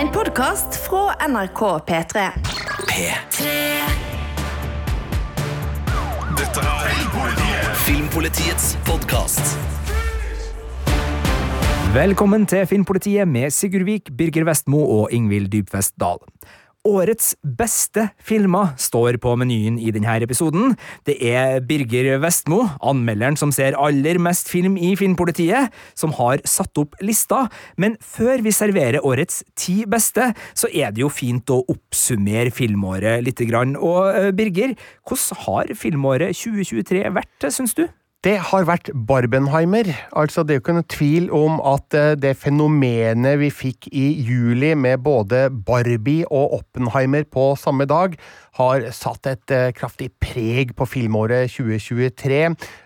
En podkast fra NRK P3. P3. Dette er Filmpolitiets podkast. Velkommen til Filmpolitiet med Sigurd Vik, Birger Vestmo og Ingvild Dybfest Dahl. Årets beste filmer står på menyen i denne episoden. Det er Birger Vestmo, anmelderen som ser aller mest film i Filmpolitiet, som har satt opp lista, men før vi serverer årets ti beste, så er det jo fint å oppsummere filmåret litt. Og eh, Birger, hvordan har filmåret 2023 vært, syns du? Det har vært Barbenheimer. Altså, det er jo ikke noe tvil om at eh, det fenomenet vi fikk i juli med både Barbie og Oppenheimer på samme dag, har satt et uh, kraftig preg på filmåret 2023.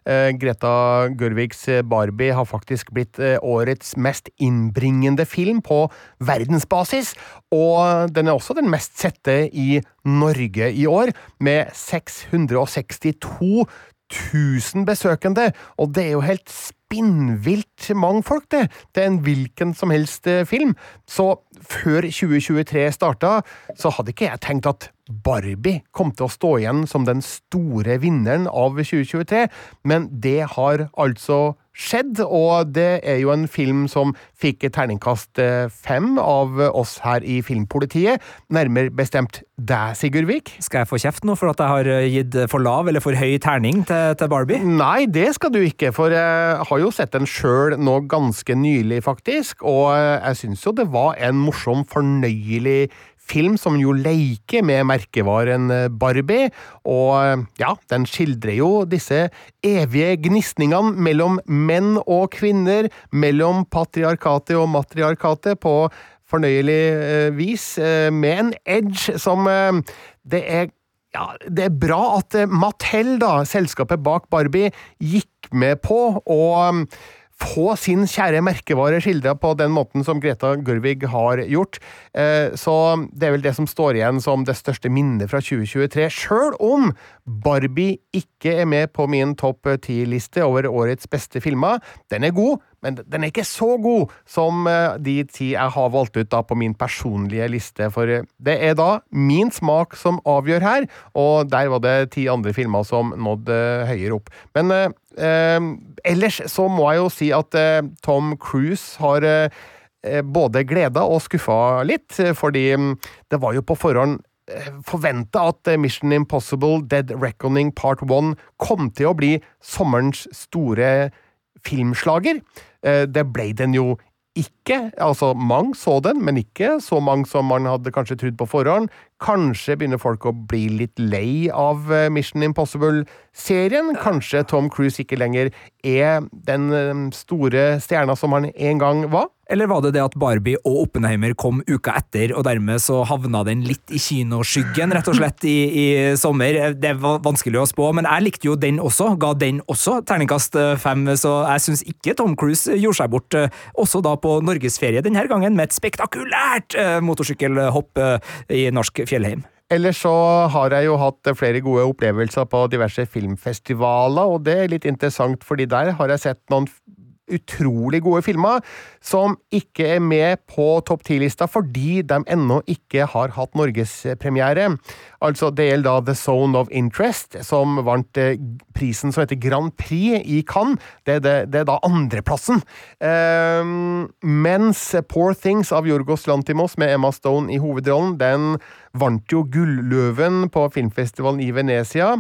Uh, Greta Gørvigs Barbie har faktisk blitt årets mest innbringende film på verdensbasis, og den er også den mest sette i Norge i år, med 662 1000 besøkende, og det er jo helt spinnvilt mange folk, det. Er en hvilken som helst eh, film. Så før 2023 starta, så hadde ikke jeg tenkt at Barbie kom til å stå igjen som den store vinneren av 2023, men det har altså skjedd, og det er jo en film som fikk terningkast eh, fem av oss her i Filmpolitiet. Nærmere bestemt deg, Sigurd Vik. Skal jeg få kjeft nå for at jeg har eh, gitt for lav eller for høy terning til, til Barbie? Nei, det skal du ikke, for jeg har jo sett den sjøl nå ganske nylig, faktisk, og jeg syns jo det var en morsom, fornøyelig film som jo leker med merkevaren Barbie, og ja, den skildrer jo disse evige gnisningene mellom menn og kvinner, mellom patriarkatet og matriarkatet, på fornøyelig eh, vis, eh, med en edge som eh, det er ja, det er bra at Mattel, da, selskapet bak Barbie, gikk med på å få sin kjære merkevare skildra på den måten som Greta Gørvig har gjort. Eh, så det er vel det som står igjen som det største minnet fra 2023, sjøl om Barbie ikke er med på min topp ti-liste over årets beste filmer. Den er god, men den er ikke så god som eh, de ti jeg har valgt ut da på min personlige liste, for eh, det er da min smak som avgjør her, og der var det ti andre filmer som nådde høyere opp. Men ellers så må jeg jo si at eh, Tom Cruise har eh, både gleda og skuffa litt, fordi mm, det var jo på forhånd forventa at Mission Impossible Dead Reckoning Part 1 kom til å bli sommerens store filmslager. Eh, det ble den jo ikke. Altså, mange så den, men ikke så mange som man hadde kanskje trodd på forhånd. Kanskje begynner folk å bli litt lei av eh, Mission Impossible-serien. Kanskje Tom Cruise ikke lenger er den eh, store stjerna som han en gang var. Eller var det det at Barbie og Oppenheimer kom uka etter, og dermed så havna den litt i kinoskyggen, rett og slett, i, i sommer? Det var vanskelig å spå, men jeg likte jo den også, ga den også terningkast fem, så jeg syns ikke Tom Cruise gjorde seg bort, også da på norgesferie denne gangen, med et spektakulært motorsykkelhopp i norsk fjellheim. Ellers så har jeg jo hatt flere gode opplevelser på diverse filmfestivaler, og det er litt interessant, fordi der har jeg sett noen utrolig gode filmer som ikke er med på topp ti-lista fordi de ennå ikke har hatt norgespremiere. Altså, det gjelder da The Zone of Interest, som vant eh, prisen som heter Grand Prix i Cannes. Det, det, det er da andreplassen. Um, mens Poor Things av Jorgos Lantimos med Emma Stone i hovedrollen, den vant jo Gulløven på filmfestivalen i Venezia.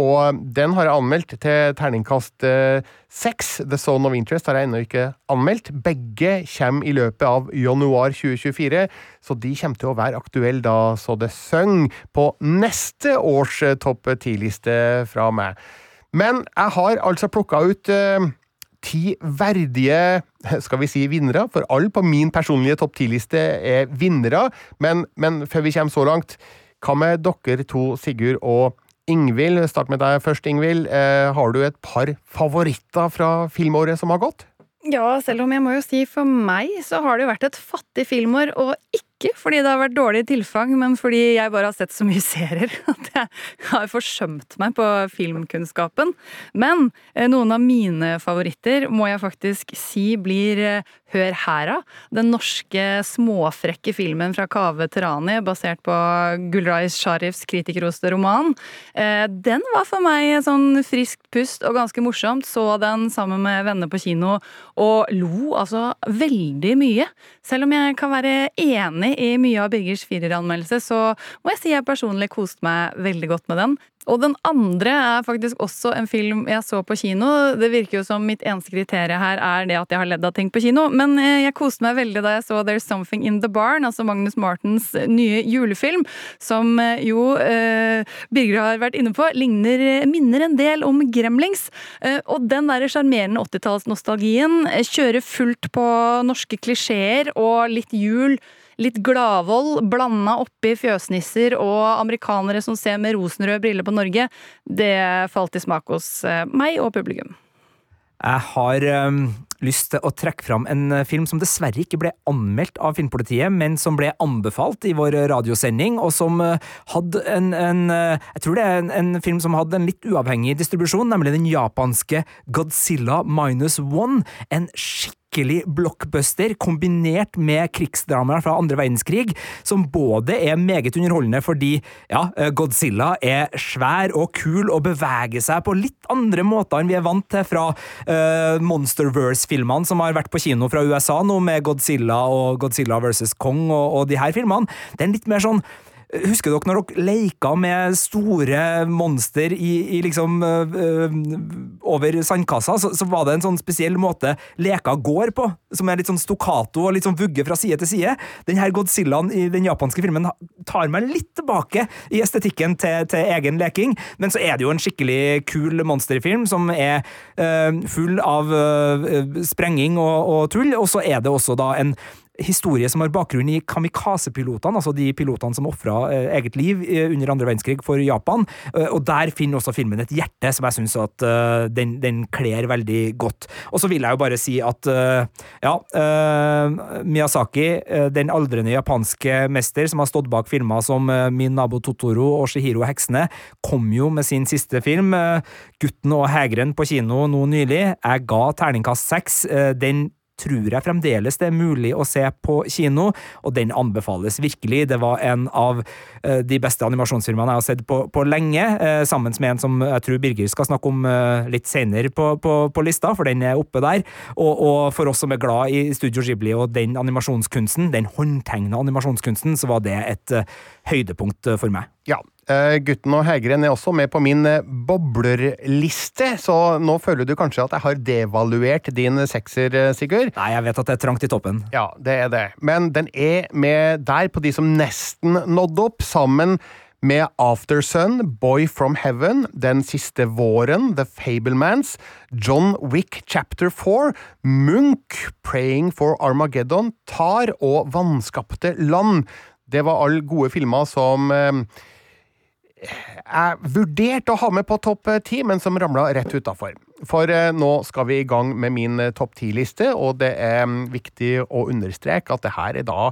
Og den har jeg anmeldt til terningkast eh, seks. The Zone of Interest har jeg ennå ikke anmeldt. Begge kommer i løpet av januar 2024, så de kommer til å være aktuelle da så det synger på neste års eh, topp ti-liste fra meg. Men jeg har altså plukka ut uh, ti verdige skal vi si vinnere, for alle på min personlige topp ti-liste er vinnere. Men, men før vi kommer så langt, hva med dere to, Sigurd og Ingvild, start med deg først, Ingvild. Eh, har du et par favoritter fra filmåret som har gått? Ja, selv om jeg må jo si for meg så har det jo vært et fattig filmår, og ikke fordi det har vært dårlig tilfang, men fordi jeg bare har sett så mye serier at jeg har forsømt meg på filmkunnskapen. Men eh, noen av mine favoritter må jeg faktisk si blir eh, Hør hæra, den norske småfrekke filmen fra Kaveh Terani basert på Gulrais Sharifs kritikerroste roman. Eh, den var for meg sånn friskt pust og ganske morsomt. Så den sammen med venner på kino og lo altså veldig mye. Selv om jeg kan være enig i mye av Birgers fireranmeldelse, så må jeg si jeg personlig koste meg veldig godt med den. Og den andre er faktisk også en film jeg så på kino. Det virker jo som mitt eneste kriterium her er det at jeg har ledd av ting på kino, men eh, jeg koste meg veldig da jeg så There's Something In The Barn, altså Magnus Martens nye julefilm, som eh, jo eh, Birger har vært inne på, ligner, minner en del om Gremlings. Eh, og den der sjarmerende 80-tallsnostalgien kjører fullt på norske klisjeer og litt jul litt gladvold blanda oppi fjøsnisser og amerikanere som ser med rosenrøde briller på Norge, det falt i smak hos eh, meg og publikum. Jeg har um, lyst til å trekke fram en eh, film som dessverre ikke ble anmeldt av Filmpolitiet, men som ble anbefalt i vår radiosending, og som uh, hadde en, en uh, Jeg tror det er en, en, film som hadde en litt uavhengig distribusjon, nemlig den japanske Godzilla minus one. En skikkelig skikkelig blockbuster kombinert med krigsdramaer fra andre verdenskrig, som både er meget underholdende fordi ja, eh, Godzilla er svær og kul og beveger seg på litt andre måter enn vi er vant til fra uh, Monsterverse-filmene som har vært på kino fra USA nå, med Godzilla og Godzilla versus Kong og, og de her filmene. Det er en litt mer sånn Husker dere når dere leika med store monster i, i liksom øh, over sandkassa, så, så, var det en sånn spesiell måte leka går på, som er litt sånn stokkato og litt sånn vugge fra side til side. Den her Godzillaen i den japanske filmen tar meg litt tilbake i estetikken til, til egen leking, men så er det jo en skikkelig kul monsterfilm som er øh, full av øh, sprenging og, og tull, og så er det også da en historie som har bakgrunn i kamikaze-pilotene, altså de pilotene som ofra eh, eget liv eh, under andre verdenskrig for Japan. Eh, og der finner også filmen et hjerte som jeg syns at den, den kler veldig godt. Og så vil jeg jo bare si at ja, Miyazaki, den aldrende japanske mester som har stått bak filmer som Min nabo Totoro og Shihiro Heksene, kom jo med sin siste film, Gutten og hegren, på kino nå nylig. Jeg ga terningkast seks. Den tror jeg fremdeles det er mulig å se på kino, og den anbefales virkelig. Det var en av uh, de beste animasjonsfilmene jeg har sett på, på lenge, uh, sammen med en som jeg tror Birger skal snakke om uh, litt senere på, på, på, lista, for den er oppe der. Og, og, for oss som er glad i Studio Ghibli og den animasjonskunsten, den håndtegna animasjonskunsten, så var det et høydepunkt for meg. Ja, Eh, gutten og Hegren er også med på min eh, boblerliste, så nå føler du kanskje at jeg har devaluert din sekser, eh, Sigurd? Nei, jeg vet at det er trangt i toppen. Ja, det er det. Men den er med der på de som nesten nådde opp, sammen med Aftersun, Boy from Heaven, Den siste våren, The Fablemans, John Wick Chapter 4, Munch, Praying for Armageddon, Tar og Vanskapte land. Det var alle gode filmer som eh, jeg vurderte å ha med på topp ti, men som ramla rett utafor. For eh, nå skal vi i gang med min eh, topp ti-liste, og det er mm, viktig å understreke at det her er da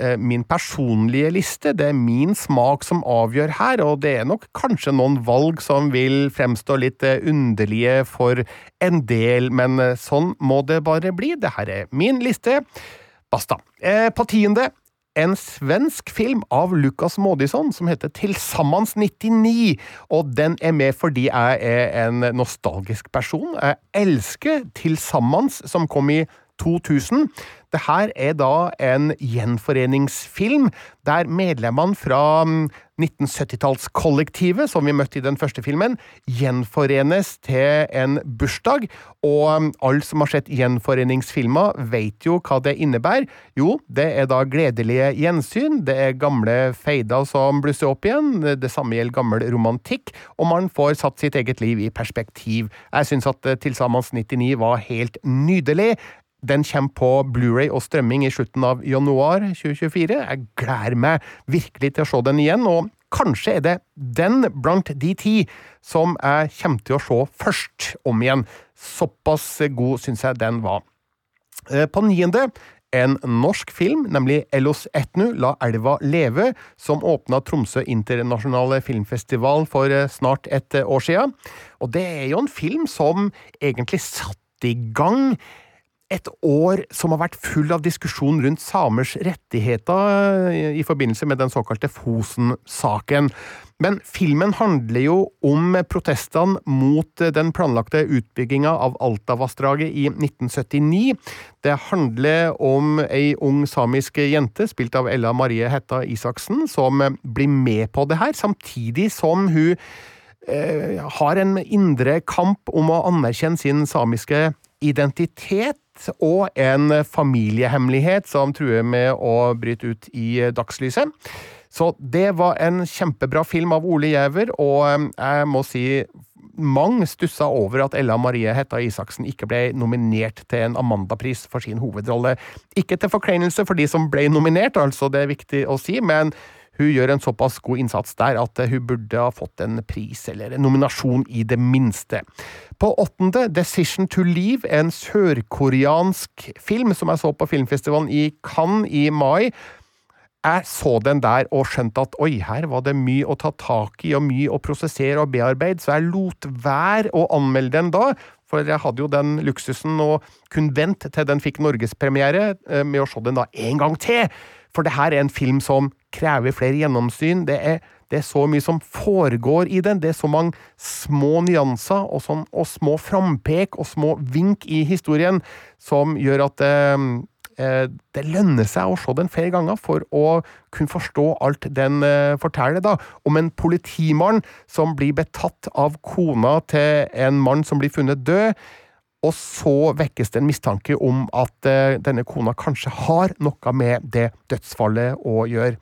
eh, min personlige liste. Det er min smak som avgjør her, og det er nok kanskje noen valg som vil fremstå litt underlige for en del, men sånn må det bare bli. Det her er min liste. Basta. På tiende en svensk film av Lukas Maudisson som heter Tilsammans 99, og den er med fordi jeg er en nostalgisk person. Jeg elsker Tilsammans, som kom i 2000. Det her er da en gjenforeningsfilm der medlemmene fra 1970-tallskollektivet, mm, som vi møtte i den første filmen, gjenforenes til en bursdag. Og mm, alle som har sett gjenforeningsfilmer, vet jo hva det innebærer. Jo, det er da gledelige gjensyn, det er gamle feider som blusser opp igjen, det samme gjelder gammel romantikk, og man får satt sitt eget liv i perspektiv. Jeg syns at til Tilsammens 99 var helt nydelig. Den kommer på Blu-ray og strømming i slutten av januar 2024. Jeg gleder meg virkelig til å se den igjen, og kanskje er det den blant de ti som jeg kommer til å se først om igjen. Såpass god syns jeg den var. Eh, på niende en norsk film, nemlig Ellos Etnu, La elva leve, som åpna Tromsø internasjonale filmfestival for eh, snart et år siden. Og det er jo en film som egentlig satte i gang et år som har vært full av diskusjon rundt samers rettigheter i, i forbindelse med den såkalte Fosen-saken. Men filmen handler jo om protestene mot den planlagte utbygginga av Altavassdraget i 1979. Det handler om ei ung samisk jente, spilt av Ella Marie Hetta Isaksen, som blir med på det her, samtidig som hun eh, har en indre kamp om å anerkjenne sin samiske identitet og en familiehemmelighet som truer med å bryte ut i dagslyset. Så det var en kjempebra film av Ole Giæver, og um, jeg må si mange stussa over at Ella Marie Hetta Isaksen ikke ble nominert til en Amanda-pris for sin hovedrolle. Ikke til forkleinelse for de som ble nominert, altså, det er viktig å si, men hun gjør en såpass god innsats der at hun burde ha fått en pris, eller en nominasjon i det minste. På åttende, Decision to Leave, en sørkoreansk film som jeg så på filmfestivalen i Cannes i mai jeg så den der og skjønte at oi, her var det mye å ta tak i og mye å prosessere og bearbeide, så jeg lot være å anmelde den da. For jeg hadde jo den luksusen å kunne vente til den fikk norgespremiere eh, med å se den da en gang til. For det her er en film som krever flere gjennomsyn. Det er, det er så mye som foregår i den. Det er så mange små nyanser og, sånn, og små frampek og små vink i historien som gjør at eh, Eh, det lønner seg å se den flere ganger for å kunne forstå alt den eh, forteller, da, om en politimann som blir betatt av kona til en mann som blir funnet død. Og så vekkes det en mistanke om at uh, denne kona kanskje har noe med det dødsfallet å gjøre.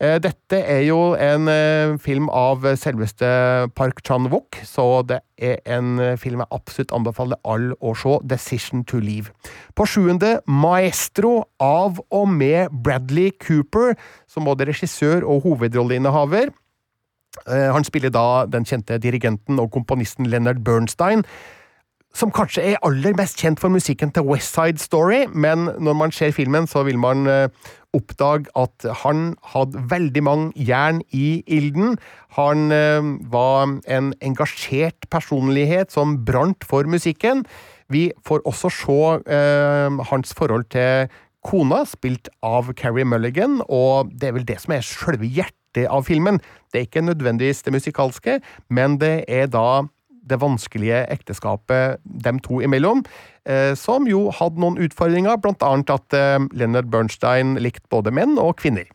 Uh, dette er jo en uh, film av selveste Park Chan-wook, så det er en film jeg absolutt anbefaler alle å se. 'Decision to Leave'. På sjuende Maestro av og med Bradley Cooper, som både regissør og hovedrolleinnehaver. Han spiller da den kjente dirigenten og komponisten Leonard Bernstein som kanskje er aller mest kjent for musikken til West Side Story, men når man ser filmen, så vil man uh, oppdage at han hadde veldig mange jern i ilden. Han uh, var en engasjert personlighet som brant for musikken. Vi får også se uh, hans forhold til kona, spilt av Carrie Mulligan, og det er vel det som er selve hjertet av filmen. Det er ikke nødvendigvis det musikalske, men det er da det vanskelige ekteskapet dem to imellom, eh, som jo hadde noen utfordringer, blant annet at eh, Leonard Bernstein likte både menn og kvinner.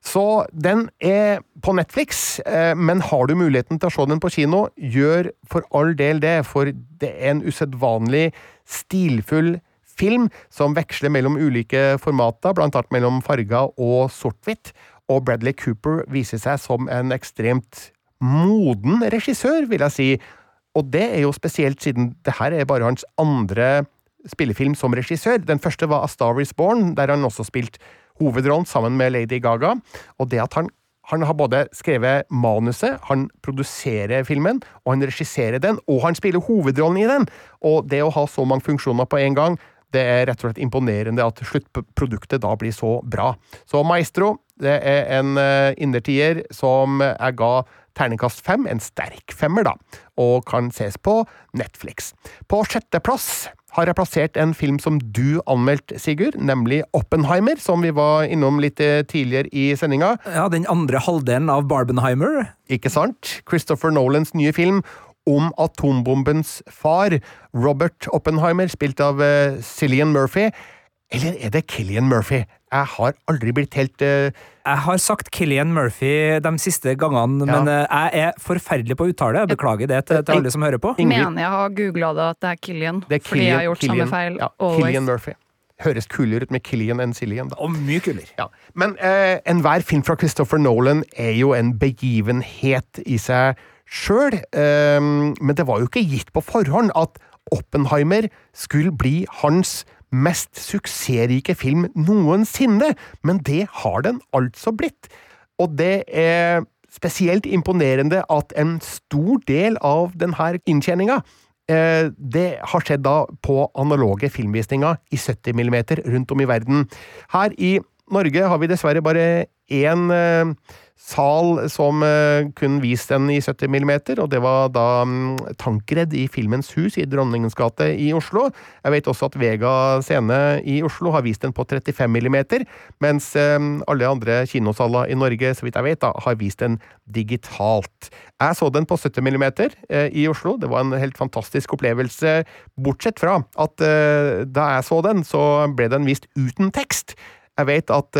Så den er på Netflix, eh, men har du muligheten til å se den på kino, gjør for all del det, for det er en usedvanlig stilfull film som veksler mellom ulike formater, blant annet mellom farger og sort-hvitt, og Bradley Cooper viser seg som en ekstremt moden regissør, vil jeg si, og det er jo spesielt siden det her er bare hans andre spillefilm som regissør. Den første var A Star Is Born, der han også spilte hovedrollen sammen med Lady Gaga. Og det at han, han har både skrevet manuset, han produserer filmen, og han regisserer den, og han spiller hovedrollen i den! Og det å ha så mange funksjoner på en gang, det er rett og slett imponerende at sluttproduktet da blir så bra. Så Maestro, det er en uh, innertier som jeg ga terningkast fem, en sterk femmer, da, og kan ses på Netflix. På sjetteplass har jeg plassert en film som du anmeldte, Sigurd, nemlig Oppenheimer, som vi var innom litt eh, tidligere i sendinga. Ja, den andre halvdelen av Barbenheimer. Ikke sant? Christopher Nolans nye film om atombombens far, Robert Oppenheimer, spilt av uh, Cillian Murphy. Eller er det Killian Murphy? Jeg har aldri blitt helt uh... Jeg har sagt Killian Murphy de siste gangene, ja. men uh, jeg er forferdelig på å uttale. Jeg beklager det til, til alle som hører på. Ingrid. Mener jeg har googla det at det er Killian, det er Killian fordi jeg har gjort Killian, samme feil. Ja, Killian Murphy. Høres kulere ut med Killian enn Cillian. Og mye kulere. Ja. Men uh, enhver film fra Christopher Nolan er jo en begivenhet i seg sjøl. Uh, men det var jo ikke gitt på forhånd at Oppenheimer skulle bli hans mest suksessrike film noensinne, men det har den altså blitt. Og det er spesielt imponerende at en stor del av denne inntjeninga eh, det har skjedd da på analoge filmvisninger i 70 mm rundt om i verden. Her i Norge har vi dessverre bare én eh, sal som eh, kun viste den i 70 mm, og det var da mm, Tankredd i Filmens Hus i Dronningens gate i Oslo. Jeg vet også at Vega scene i Oslo har vist den på 35 mm, mens eh, alle andre kinosaler i Norge, så vidt jeg vet, da, har vist den digitalt. Jeg så den på 70 mm eh, i Oslo. Det var en helt fantastisk opplevelse, bortsett fra at da jeg så den, så ble den vist uten tekst. Jeg vet at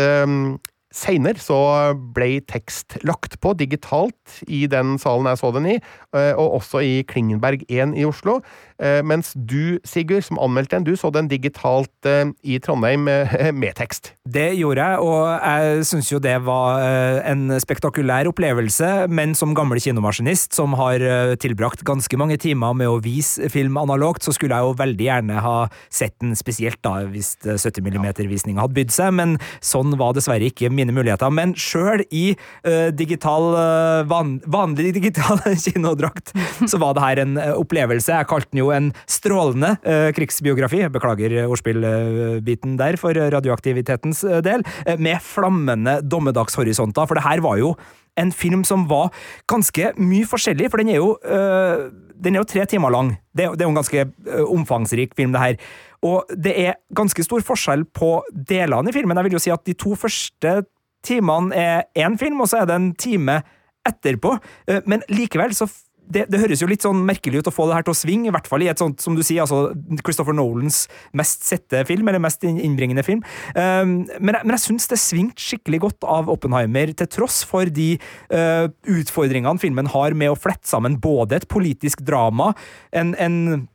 Seinere så ble tekst lagt på digitalt i den salen jeg så den i, eh, og også i Klingenberg 1 i Oslo. Eh, mens du, Sigurd, som anmeldte den, du så den digitalt eh, i Trondheim med tekst. Det gjorde jeg, og jeg syns jo det var en spektakulær opplevelse, men som gammel kinomaskinist som har tilbrakt ganske mange timer med å vise film analogt, så skulle jeg jo veldig gjerne ha sett den spesielt da, hvis 70 mm-visninga hadde bydd seg, men sånn var dessverre ikke mine muligheter. Men sjøl i digital, van, vanlig digital kinodrakt, så var det her en opplevelse. Jeg kalte den jo en strålende uh, krigsbiografi, beklager ordspillbiten der for radioaktivitetens del, med flammende dommedagshorisonter, for det her var jo en film som var ganske mye forskjellig, for den er jo, øh, den er jo tre timer lang. Det, det, er jo en ganske øh, omfangsrik film, det her. Og det er ganske stor forskjell på delene i filmen. Jeg vil jo si at de to første timene er én film, og så er det en time etterpå. Men likevel så det, det, høres jo litt sånn merkelig ut å få det her til å svinge, i hvert fall i et sånt, som du sier, altså Christopher Nolans mest sette film, eller mest innbringende film. Um, men, men jeg syns det svingte skikkelig godt av Oppenheimer, til tross for de uh, utfordringene filmen har med å flette sammen både et politisk drama, en, en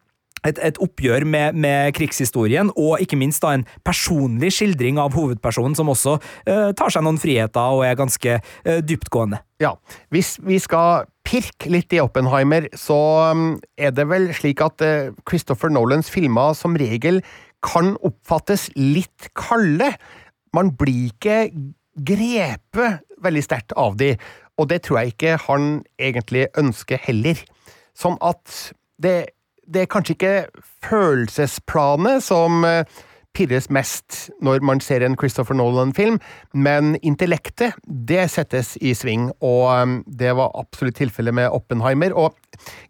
et, et, oppgjør med, med, krigshistorien, og ikke minst da en personlig skildring av hovedpersonen, som også uh, tar seg noen friheter og er ganske uh, dyptgående. Ja, hvis vi skal pirke litt i Oppenheimer, så um, er det vel slik at uh, Christopher Nolans filmer som regel kan oppfattes litt kalde. Man blir ikke grepet veldig sterkt av de, og det tror jeg ikke han egentlig ønsker heller. Sånn at det det er kanskje ikke følelsesplanet som uh, pirres mest når man ser en Christopher Nolan-film, men intellektet, det settes i sving, og um, det var absolutt tilfellet med Oppenheimer. Og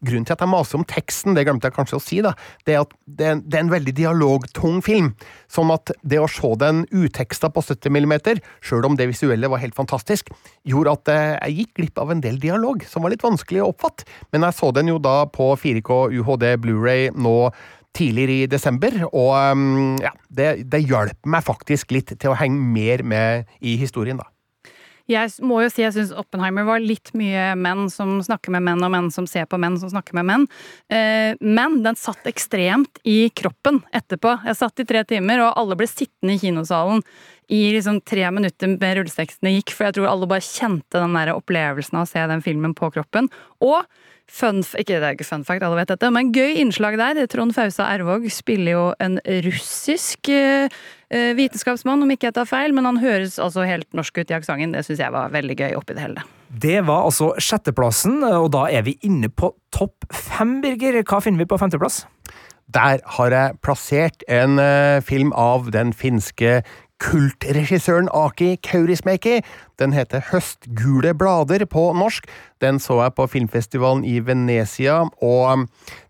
grunnen til at jeg maser om teksten, det glemte jeg kanskje å si, da, det er at det er, en veldig dialogtung film. Sånn at det å se den uteksta på 70 mm, sjøl om det visuelle var helt fantastisk, gjorde at uh, jeg gikk glipp av en del dialog som var litt vanskelig å oppfatte. Men jeg så den jo da på 4K UHD Blu-ray nå tidligere i desember, og um, ja, det, det hjalp meg faktisk litt til å henge mer med i historien, da. Jeg må jo si jeg syns Oppenheimer var litt mye menn som snakker med menn, og menn som ser på menn som snakker med menn. Eh, men den satt ekstremt i kroppen etterpå. Jeg satt i tre timer, og alle ble sittende i kinosalen i liksom tre minutter med rulletekstene gikk, for jeg tror alle bare kjente den der opplevelsen av å se den filmen på kroppen. Og Fun, ikke det er ikke fun fact, alle vet dette, men gøy innslag der. Trond Fausa Ervåg spiller jo en russisk uh, vitenskapsmann, om ikke jeg tar feil, men han høres altså helt norsk ut i aksenten. Det syns jeg var veldig gøy oppi det hele. Det var altså sjetteplassen, og da er vi inne på topp fem, Birger. Hva finner vi på femteplass? Der har jeg plassert en uh, film av den finske kultregissøren Aki Kaurismäki. Den heter Høstgule blader på norsk. Den så jeg på filmfestivalen i Venezia, og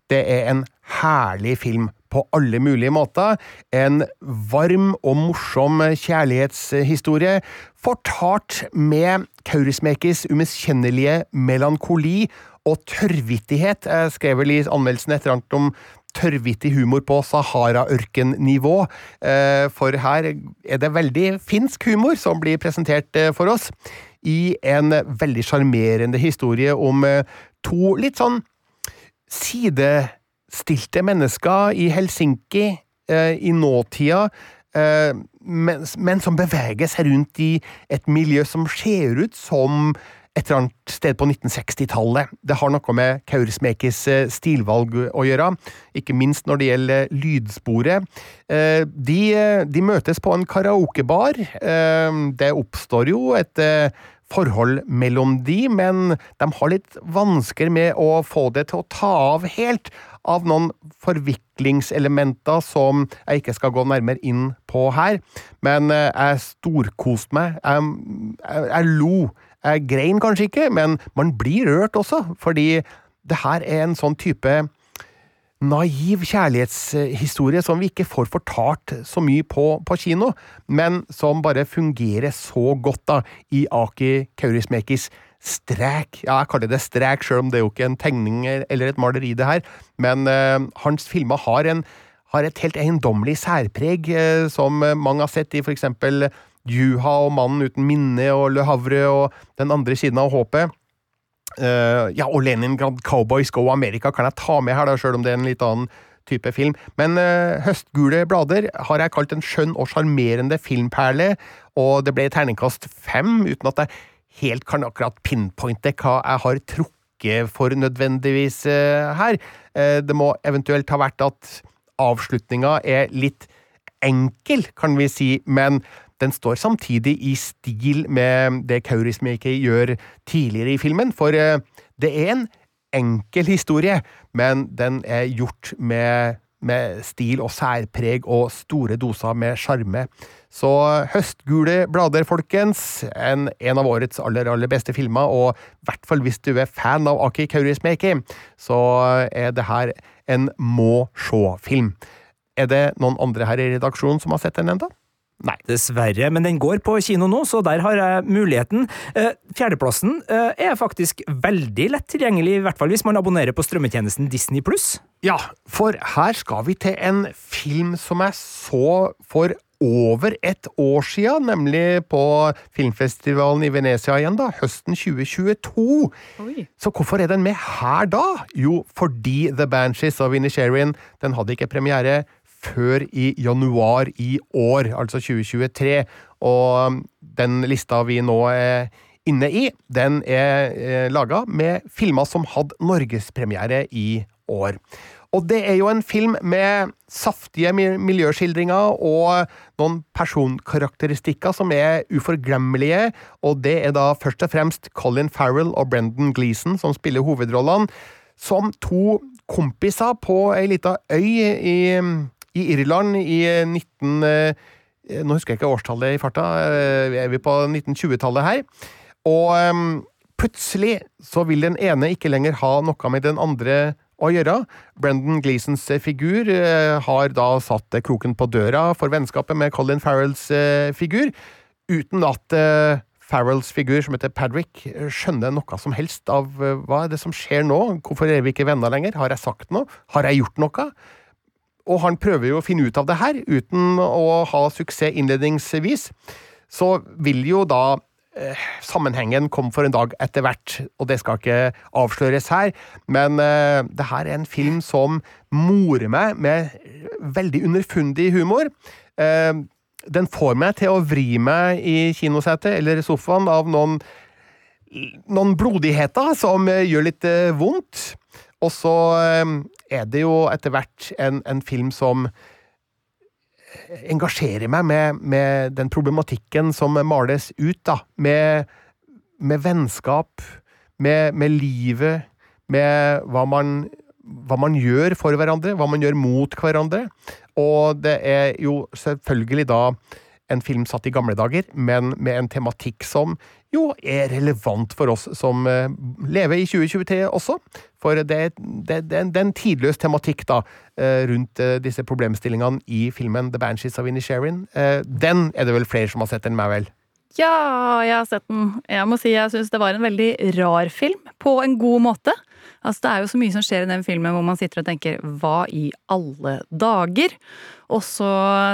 det er en herlig film på alle mulige måter. En varm og morsom kjærlighetshistorie, fortalt med Kaurismäkis umiskjennelige melankoli og tørrvittighet. Jeg skrev vel i anmeldelsen et eller annet om tørrvittig humor på Sahara-ørken-nivå. for her er det veldig finsk humor som blir presentert eh, for oss. I en veldig sjarmerende historie om eh, to litt sånn sidestilte mennesker i Helsinki i nåtida. Men, som beveger seg rundt i et miljø som ser ut som et eller annet sted på 1960-tallet. Det har noe med Kaurismäkis eh, stilvalg å gjøre, ikke minst når det gjelder lydsporet. Eh, de, de møtes på en karaokebar. Eh, det oppstår jo et forhold mellom de, men de har litt vansker med å få det til å ta av helt, av noen forviklingselementer som jeg ikke skal gå nærmere inn på her. Men jeg storkoste meg. Jeg, jeg, jeg lo Jeg grein kanskje ikke, men man blir rørt også, fordi det her er en sånn type naiv kjærlighetshistorie som vi ikke får fortalt så mye på, på kino, men som bare fungerer så godt da i Aki Kaurismekis strek. Ja, jeg kaller det strek, sjøl om det er jo ikke en tegning eller et maleri, det her, men uh, hans filmer har, en, har et helt eiendommelig særpreg, uh, som mange har sett i for eksempel Juha og Mannen uten minne og Le Havre og Den andre siden av håpet. Uh, ja, og Leningrad Cowboys Go America kan jeg ta med her, da, sjøl om det er en litt annen type film. Men uh, Høstgule blader har jeg kalt en skjønn og sjarmerende filmperle, og det ble terningkast fem, uten at jeg helt kan akkurat pinpointe hva jeg har trukket for nødvendigvis uh, her. det må eventuelt ha vært at avslutninga er litt enkel, kan vi si, men den står samtidig i stil med det Kaurismäki gjør tidligere i filmen, for eh, det er en enkel historie, men den er gjort med, med stil og særpreg og store doser med sjarme. Så Høstgule blader, folkens, en, en, av årets aller, aller beste filmer, og i hvert fall hvis du er fan av Aki Kaurismäki, så er det her en må-sjå-film. Er det noen andre her i redaksjonen som har sett den ennå? Nei. Dessverre, men den går på kino nå, så der har jeg muligheten. Eh, fjerdeplassen eh, er faktisk veldig lett tilgjengelig, i hvert fall hvis man abonnerer på strømmetjenesten Disney pluss. Ja, for her skal vi til en film som jeg så for over et år siden, nemlig på filmfestivalen i Venezia igjen, da, høsten 2022. Oi. Så hvorfor er den med her da? Jo, fordi The Banshees of Inisherin den hadde ikke premiere før i januar i år, altså 2023. Og den lista vi nå er inne i, den er eh, laga med filmer som hadde norgespremiere i år. Og det er jo en film med saftige miljøskildringer og noen personkarakteristikker som er uforglemmelige, og det er da først og fremst Colin Farrell og Brendan Gleeson som spiller hovedrollene, som to kompiser på ei lita øy i i Irland i 19... Eh, eh, nå husker jeg ikke årstallet i farta, Vi er på 1920-tallet her? Og ehm, plutselig så vil den ene ikke lenger ha noe med den andre å gjøre. Brendan Gleesons figur har da satt kroken på døra for vennskapet med Colin Farrells figur, uten at Farrells figur, som heter Padrick, skjønner noe som helst av hva er det som skjer nå, hvorfor er vi ikke venner lenger, har jeg sagt noe, har jeg gjort noe? Og han prøver jo å finne ut av det her, uten å ha suksess innledningsvis. Så vil jo da eh, sammenhengen komme for en dag etter hvert, og det skal ikke avsløres her. Men eh, det her er en film som morer meg med veldig underfundig humor. Eh, den får meg til å vri meg i kinosetet eller sofaen av noen, noen blodigheter som gjør litt eh, vondt. Og så ehm, er det jo etter hvert en, en film som engasjerer meg med, med, den problematikken som males ut, da. Med, med vennskap, med, med, livet, med hva man, hva man gjør for hverandre, hva man gjør mot hverandre. Og det er jo selvfølgelig da en film satt i gamle dager, men med en tematikk som jo er relevant for oss som uh, lever i 2023 også. For det, det, det, det er en tidløs tematikk da, uh, rundt uh, disse problemstillingene i filmen The Banshees of Inisherin. den er det vel flere som har sett enn meg, vel? Ja, jeg har sett den. Jeg må si jeg syns det var en veldig rar film, på en god måte. Altså, det er jo så mye som skjer i den filmen hvor man sitter og tenker hva i alle dager? Og så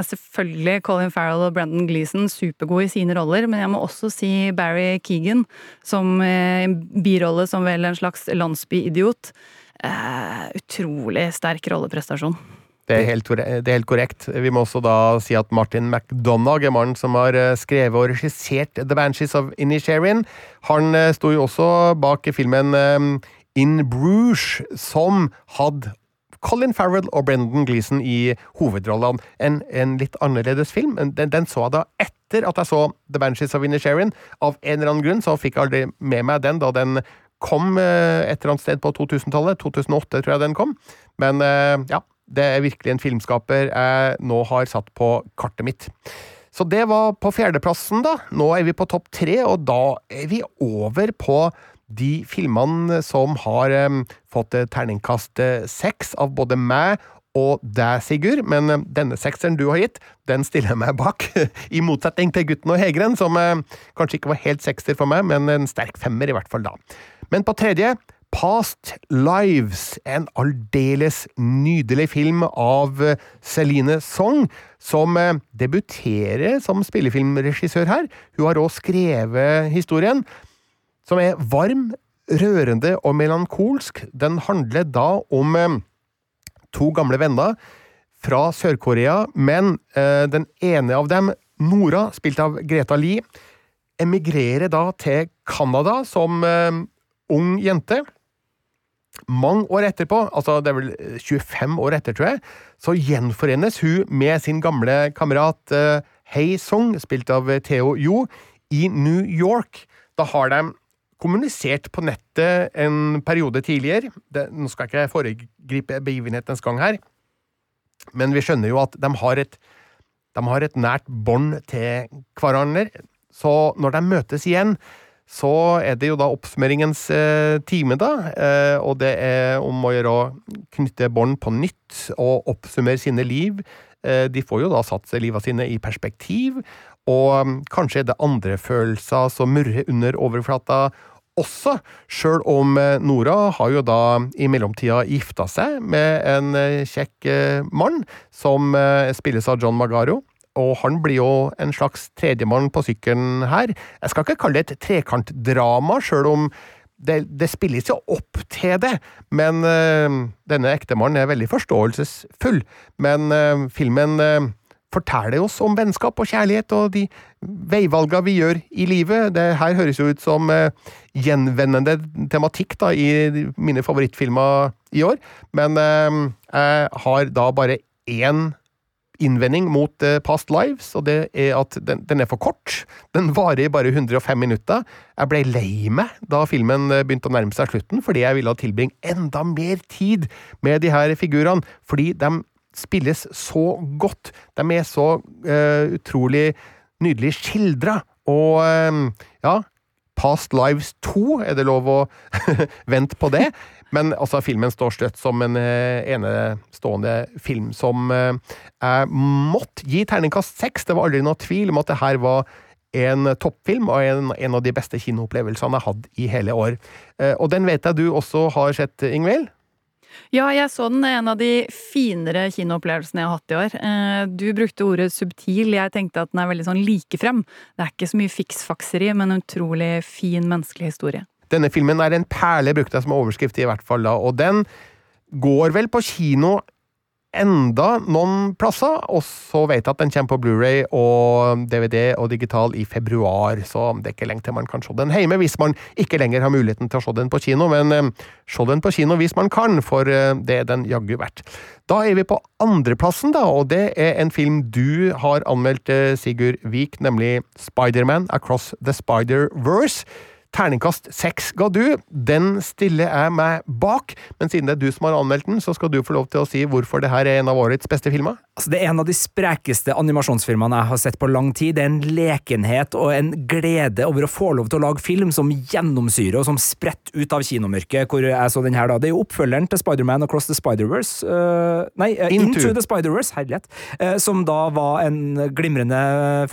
selvfølgelig Colin Farrell og Brendan Gleeson, supergode i sine roller. Men jeg må også si Barry Keegan som eh, birolle som vel en slags landsbyidiot. Eh, utrolig sterk rolleprestasjon. Det er, helt, det er, helt, korrekt. Vi må også da si at Martin McDonagh er mannen som har eh, skrevet og regissert The Banshees of Inisherin. Han eh, sto jo også bak filmen In Bruges, som hadde Colin Farrell og Brendan Gleeson i hovedrollene. En, en, litt annerledes film. Den, den, så jeg da etter at jeg så The Banshees of Inisherin. Av en eller annen grunn så fikk jeg aldri med meg den da den kom eh, et eller annet sted på 2000-tallet. 2008 tror jeg den kom. Men eh, ja, det er virkelig en filmskaper jeg nå har satt på kartet mitt. Så det var på fjerdeplassen, da. Nå er vi på topp tre, og da er vi over på de filmene som har fått eh, terningkast eh, seks av både meg og deg, Sigurd, men denne sekseren du har gitt, den stiller jeg meg bak. I motsetning til Gutten og Hegren, som kanskje ikke var helt sekser for meg, men en sterk femmer i hvert fall da. Men på tredje, Past Lives, en aldeles nydelig film av eh, Celine Song, som debuterer som spillefilmregissør her. Hun har også skrevet historien, som er varm, rørende og melankolsk. Den handler da om eh, to gamle venner fra Sør-Korea, men eh, den ene av dem, Nora, spilt av Greta Lie, emigrerer da til Canada som eh, ung jente. Mange år etterpå, altså det er vel 25 år etter, tror jeg, så gjenforenes hun med sin gamle kamerat Hei Song, spilt av Theo Jo, i New York. Da har de kommunisert på nettet en periode tidligere. Det, nå skal jeg ikke foregripe begivenhetens gang her, men vi skjønner jo at de har et, de har et nært bånd til hverandre. Så når de møtes igjen, så er det jo da oppsummeringens eh, time, da. Eh, og det er om å gjøre å knytte bånd på nytt og oppsummere sine liv. Eh, de får jo da satt livet sine i perspektiv, og mm, kanskje er det andre følelser som murrer under overflata også, sjøl om eh, Nora har jo da i mellomtida gifta seg med en eh, kjekk eh, mann, som spilles av John Magaro. Og han blir jo en slags tredjemann på sykkelen her. Jeg skal ikke kalle det et trekantdrama, sjøl om det, det spilles jo opp til det, men øh, denne ektemannen er veldig forståelsesfull. Men øh, filmen eh, forteller oss om vennskap og kjærlighet og de veivalga vi gjør i livet. Det her høres jo ut som eh, gjenvendende tematikk da, i mine favorittfilmer i år, men eh, jeg har da bare én innvending mot eh, Past Lives, og det er at den, den er for kort. Den varer bare 105 minutter. Jeg ble lei meg da filmen eh, begynte å nærme seg slutten, fordi jeg ville tilbringe enda mer tid med de her figurene, fordi de spilles så godt. De er så uh, utrolig nydelig skildra, og eh, ja Past Lives 2, er det lov å vente på det? Men altså, filmen står støtt som en uh, enestående film som uh, jeg måtte gi terningkast seks. Det var aldri noe tvil om at det her var en toppfilm og en, en av de beste kinoopplevelsene jeg hadde i hele år. Og den vet jeg du også har sett, Ingvild? Ja, jeg så den. En av de finere kinoopplevelsene jeg har hatt i år. Eh, Du brukte ordet subtil. Jeg tenkte at den er veldig sånn likefrem. Det er ikke så mye fiksfakseri, men en utrolig fin menneskelig historie. Denne filmen er en perle, brukte jeg som overskrift i hvert fall da, og den går vel på kino enda noen plasser, og så vet jeg at den kommer på Blu-ray og DVD og digital i februar, så det er ikke lenge til man kan se den hjemme hvis man ikke lenger har muligheten til å se den på kino, men eh, se den på kino hvis man kan, for eh, det er den jaggu verdt. Da er vi på andreplassen, da, og det er en film du har anmeldt, eh, Sigurd Vik, nemlig Spiderman Across the Spider-Verse. Terningkast seks ga du. Den stiller jeg meg bak, men siden det er du som har anmeldt den, så skal du få lov til å si hvorfor det her er en av årets beste filmer. Altså, det er en av de sprekeste animasjonsfilmene jeg har sett på lang tid. Det er en lekenhet og en glede over å få lov til å lage film som gjennomsyrer og som spretter ut av kinomørket, hvor jeg så den her da. Det er jo oppfølgeren til Spiderman Across the Spider-Verse uh, Nei, uh, Into. Into, the Spider-Verse, herlighet. Uh, som da var en glimrende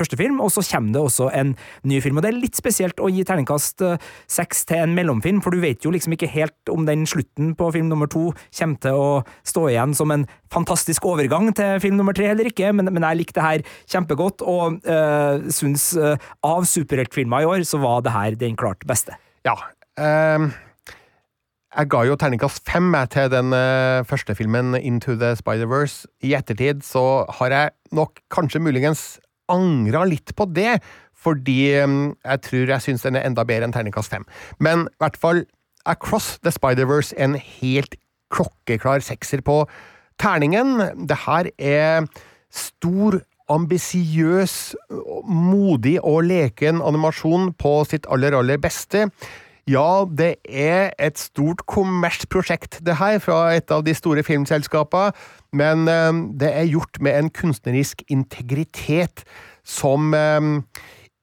førstefilm, og så kommer det også en ny film. Og det er litt spesielt å gi terningkast seks til en mellomfilm, for du vet jo liksom ikke helt om den slutten på film nummer to kommer til å stå igjen som en fantastisk overgang til film nummer tre eller ikke, men, men jeg likte det her kjempegodt, og øh, syns øh, av superheltfilmer i år, så var det her den klart beste. Ja. Um jeg ga jo terningkast fem til den eh, første filmen, Into the Spider-Verse. I ettertid så har jeg nok kanskje muligens angra litt på det, fordi eh, jeg tror jeg syns den er enda bedre enn terningkast fem. Men i hvert fall Across the Spider-Verse en helt klokkeklar sekser på terningen. Det her er stor, ambisiøs, modig og leken animasjon på sitt aller, aller beste. Ja, det er et stort kommersprosjekt, det her, fra et av de store filmselskapene, men eh, det er gjort med en kunstnerisk integritet som eh,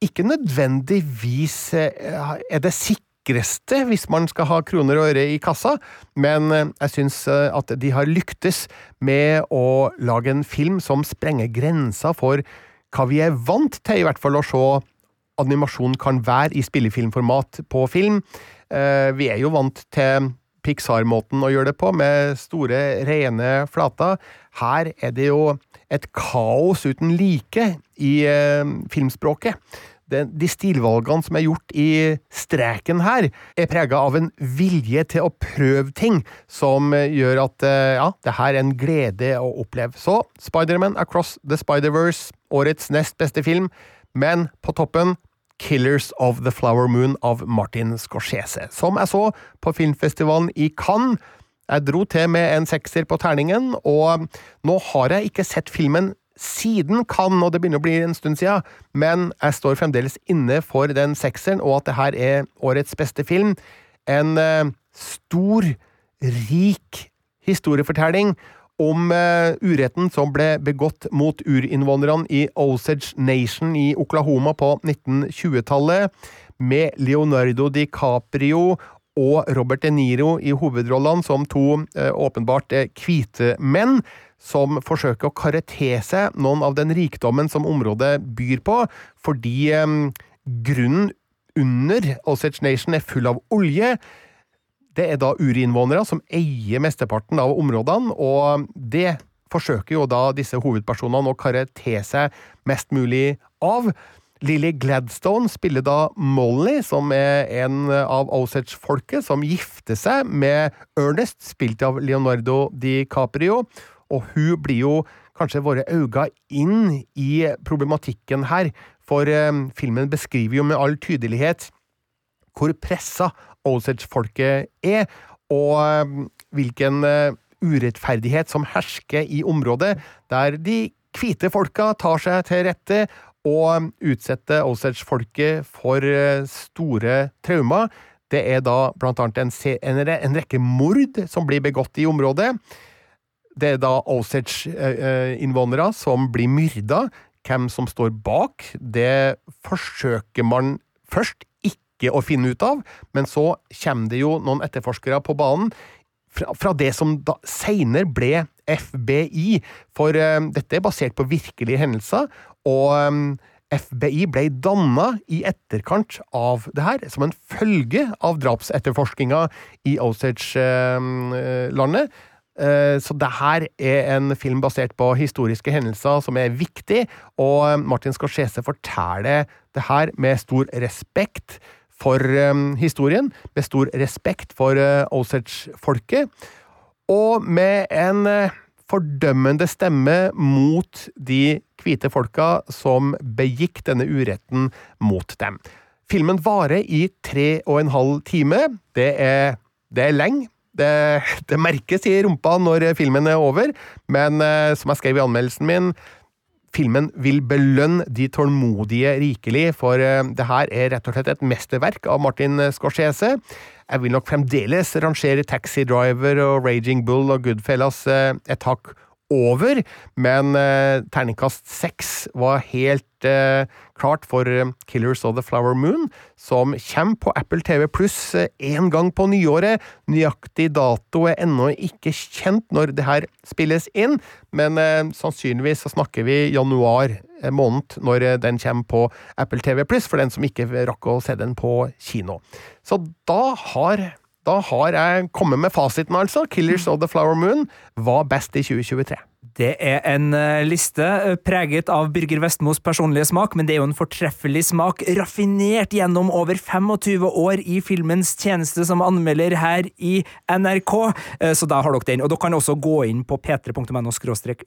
ikke nødvendigvis eh, er det sikreste hvis man skal ha kroner og øre i kassa, men eh, jeg syns eh, at de har lyktes med å lage en film som sprenger grensa for hva vi er vant til, i hvert fall å se animasjon kan være i spillefilmformat på film. Vi er jo vant til Pixar-måten å gjøre det på, med store, rene flater. Her er det jo et kaos uten like i eh, filmspråket. De stilvalgene som er gjort i streken her, er prega av en vilje til å prøve ting som gjør at eh, ja, det her er en glede å oppleve. Så Spiderman Across the Spider-Verse, årets nest beste film, men på toppen Killers of the Flower Moon av Martin Scorsese, som jeg så på filmfestivalen i Cannes. Jeg dro til med en sekser på terningen, og nå har jeg ikke sett filmen siden kan, og det begynner å bli en stund siden, men jeg står fremdeles inne for den sekseren, og at det her er årets beste film. En eh, stor, rik historiefortelling om eh, uretten som ble begått mot urinnvånerne i Osage Nation i Oklahoma på 1920-tallet, med Leonardo DiCaprio og Robert De Niro i hovedrollene som to eh, åpenbart uh, hvite menn som forsøker å karre noen av den rikdommen som området byr på, fordi um, grunnen under Osage Nation er full av olje. Det er da urinnvånere som eier mesteparten av områdene, og det forsøker jo da disse hovedpersonene å karre mest mulig av. Lily Gladstone spiller da Molly, som er en av Osage-folket, som gifter seg med Ernest, spilt av Leonardo DiCaprio, og hun blir jo kanskje våre øyne inn i problematikken her, for eh, filmen beskriver jo med all tydelighet hvor pressa Osage-folket er, og um, hvilken uh, urettferdighet som hersker i området, der de hvite folka tar seg til rette og utsetter Osage-folket for store traumer. Det er da blant annet en, en, rekke mord som blir begått i området. Det er da Osage-innvånere som blir myrda. Hvem som står bak, det forsøker man først ikke å finne ut av, men så kommer det jo noen etterforskere på banen fra, fra det som da seinere ble FBI, for uh, dette er basert på virkelige hendelser, og um, FBI ble danna i etterkant av det her, som en følge av drapsetterforskninga i Osage-landet. Uh, så det her er en film basert på historiske hendelser som er viktig, og Martin Scorsese forteller det her med stor respekt for um, historien, med stor respekt for Osage-folket, og med en fordømmende stemme mot de hvite folka som begikk denne uretten mot dem. Filmen varer i tre og en halv time. Det er, det er lenge. Det, det, merkes i rumpa når filmen er over, men uh, som jeg skrev i anmeldelsen min, filmen vil belønne de tålmodige rikelig, for eh, det her er rett og slett et mesterverk av Martin Scorsese. Jeg vil nok fremdeles rangere Taxi Driver og Raging Bull og Goodfellas eh, et hakk over, men eh, terningkast seks var helt eh, klart for uh, Killers of the Flower Moon, som kommer på Apple TV pluss én gang på nyåret. Nøyaktig dato er ennå ikke kjent når det her spilles inn, men sannsynligvis så snakker vi januar måned når den kommer på Apple TV pluss, for den som ikke rakk å se den på kino. Så da har da har jeg kommet med fasiten, altså. 'Killers of the Flower Moon' var best i 2023. Det er en eh, liste eh, preget av Birger Vestmos personlige smak, men det er jo en fortreffelig smak, raffinert gjennom over 25 år i filmens tjeneste som anmelder her i NRK. Eh, så da har dere den. Og dere kan også gå inn på p3.no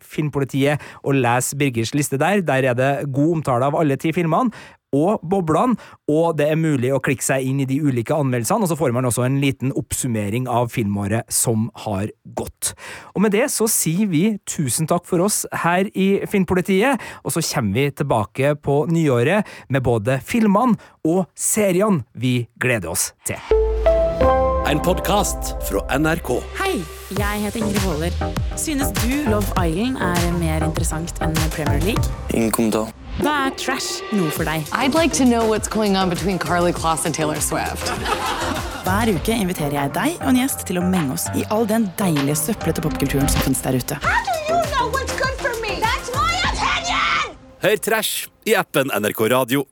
filmpolitiet og lese Birgers liste der. Der er det god omtale av alle ti filmene og boblene, og det er mulig å klikke seg inn i de ulike anmeldelsene, og så får man også en liten oppsummering av filmåret som har gått. Og med det så sier vi tusen takk for oss her i Filmpolitiet, og så kommer vi tilbake på nyåret med både filmene og seriene vi gleder oss til. En podkast fra NRK. Hei, jeg heter Ingrid Waaler. Synes du Love Island er mer interessant enn Premier League? Ingen kommentar. Da er trash noe for deg. I'd like to know what's going on between Carly Kloss and Taylor Swift. Hver uke inviterer jeg deg og en gjest til å menge oss i all den deilige søplete popkulturen som finnes der ute. Hør Trash i appen NRK Radio.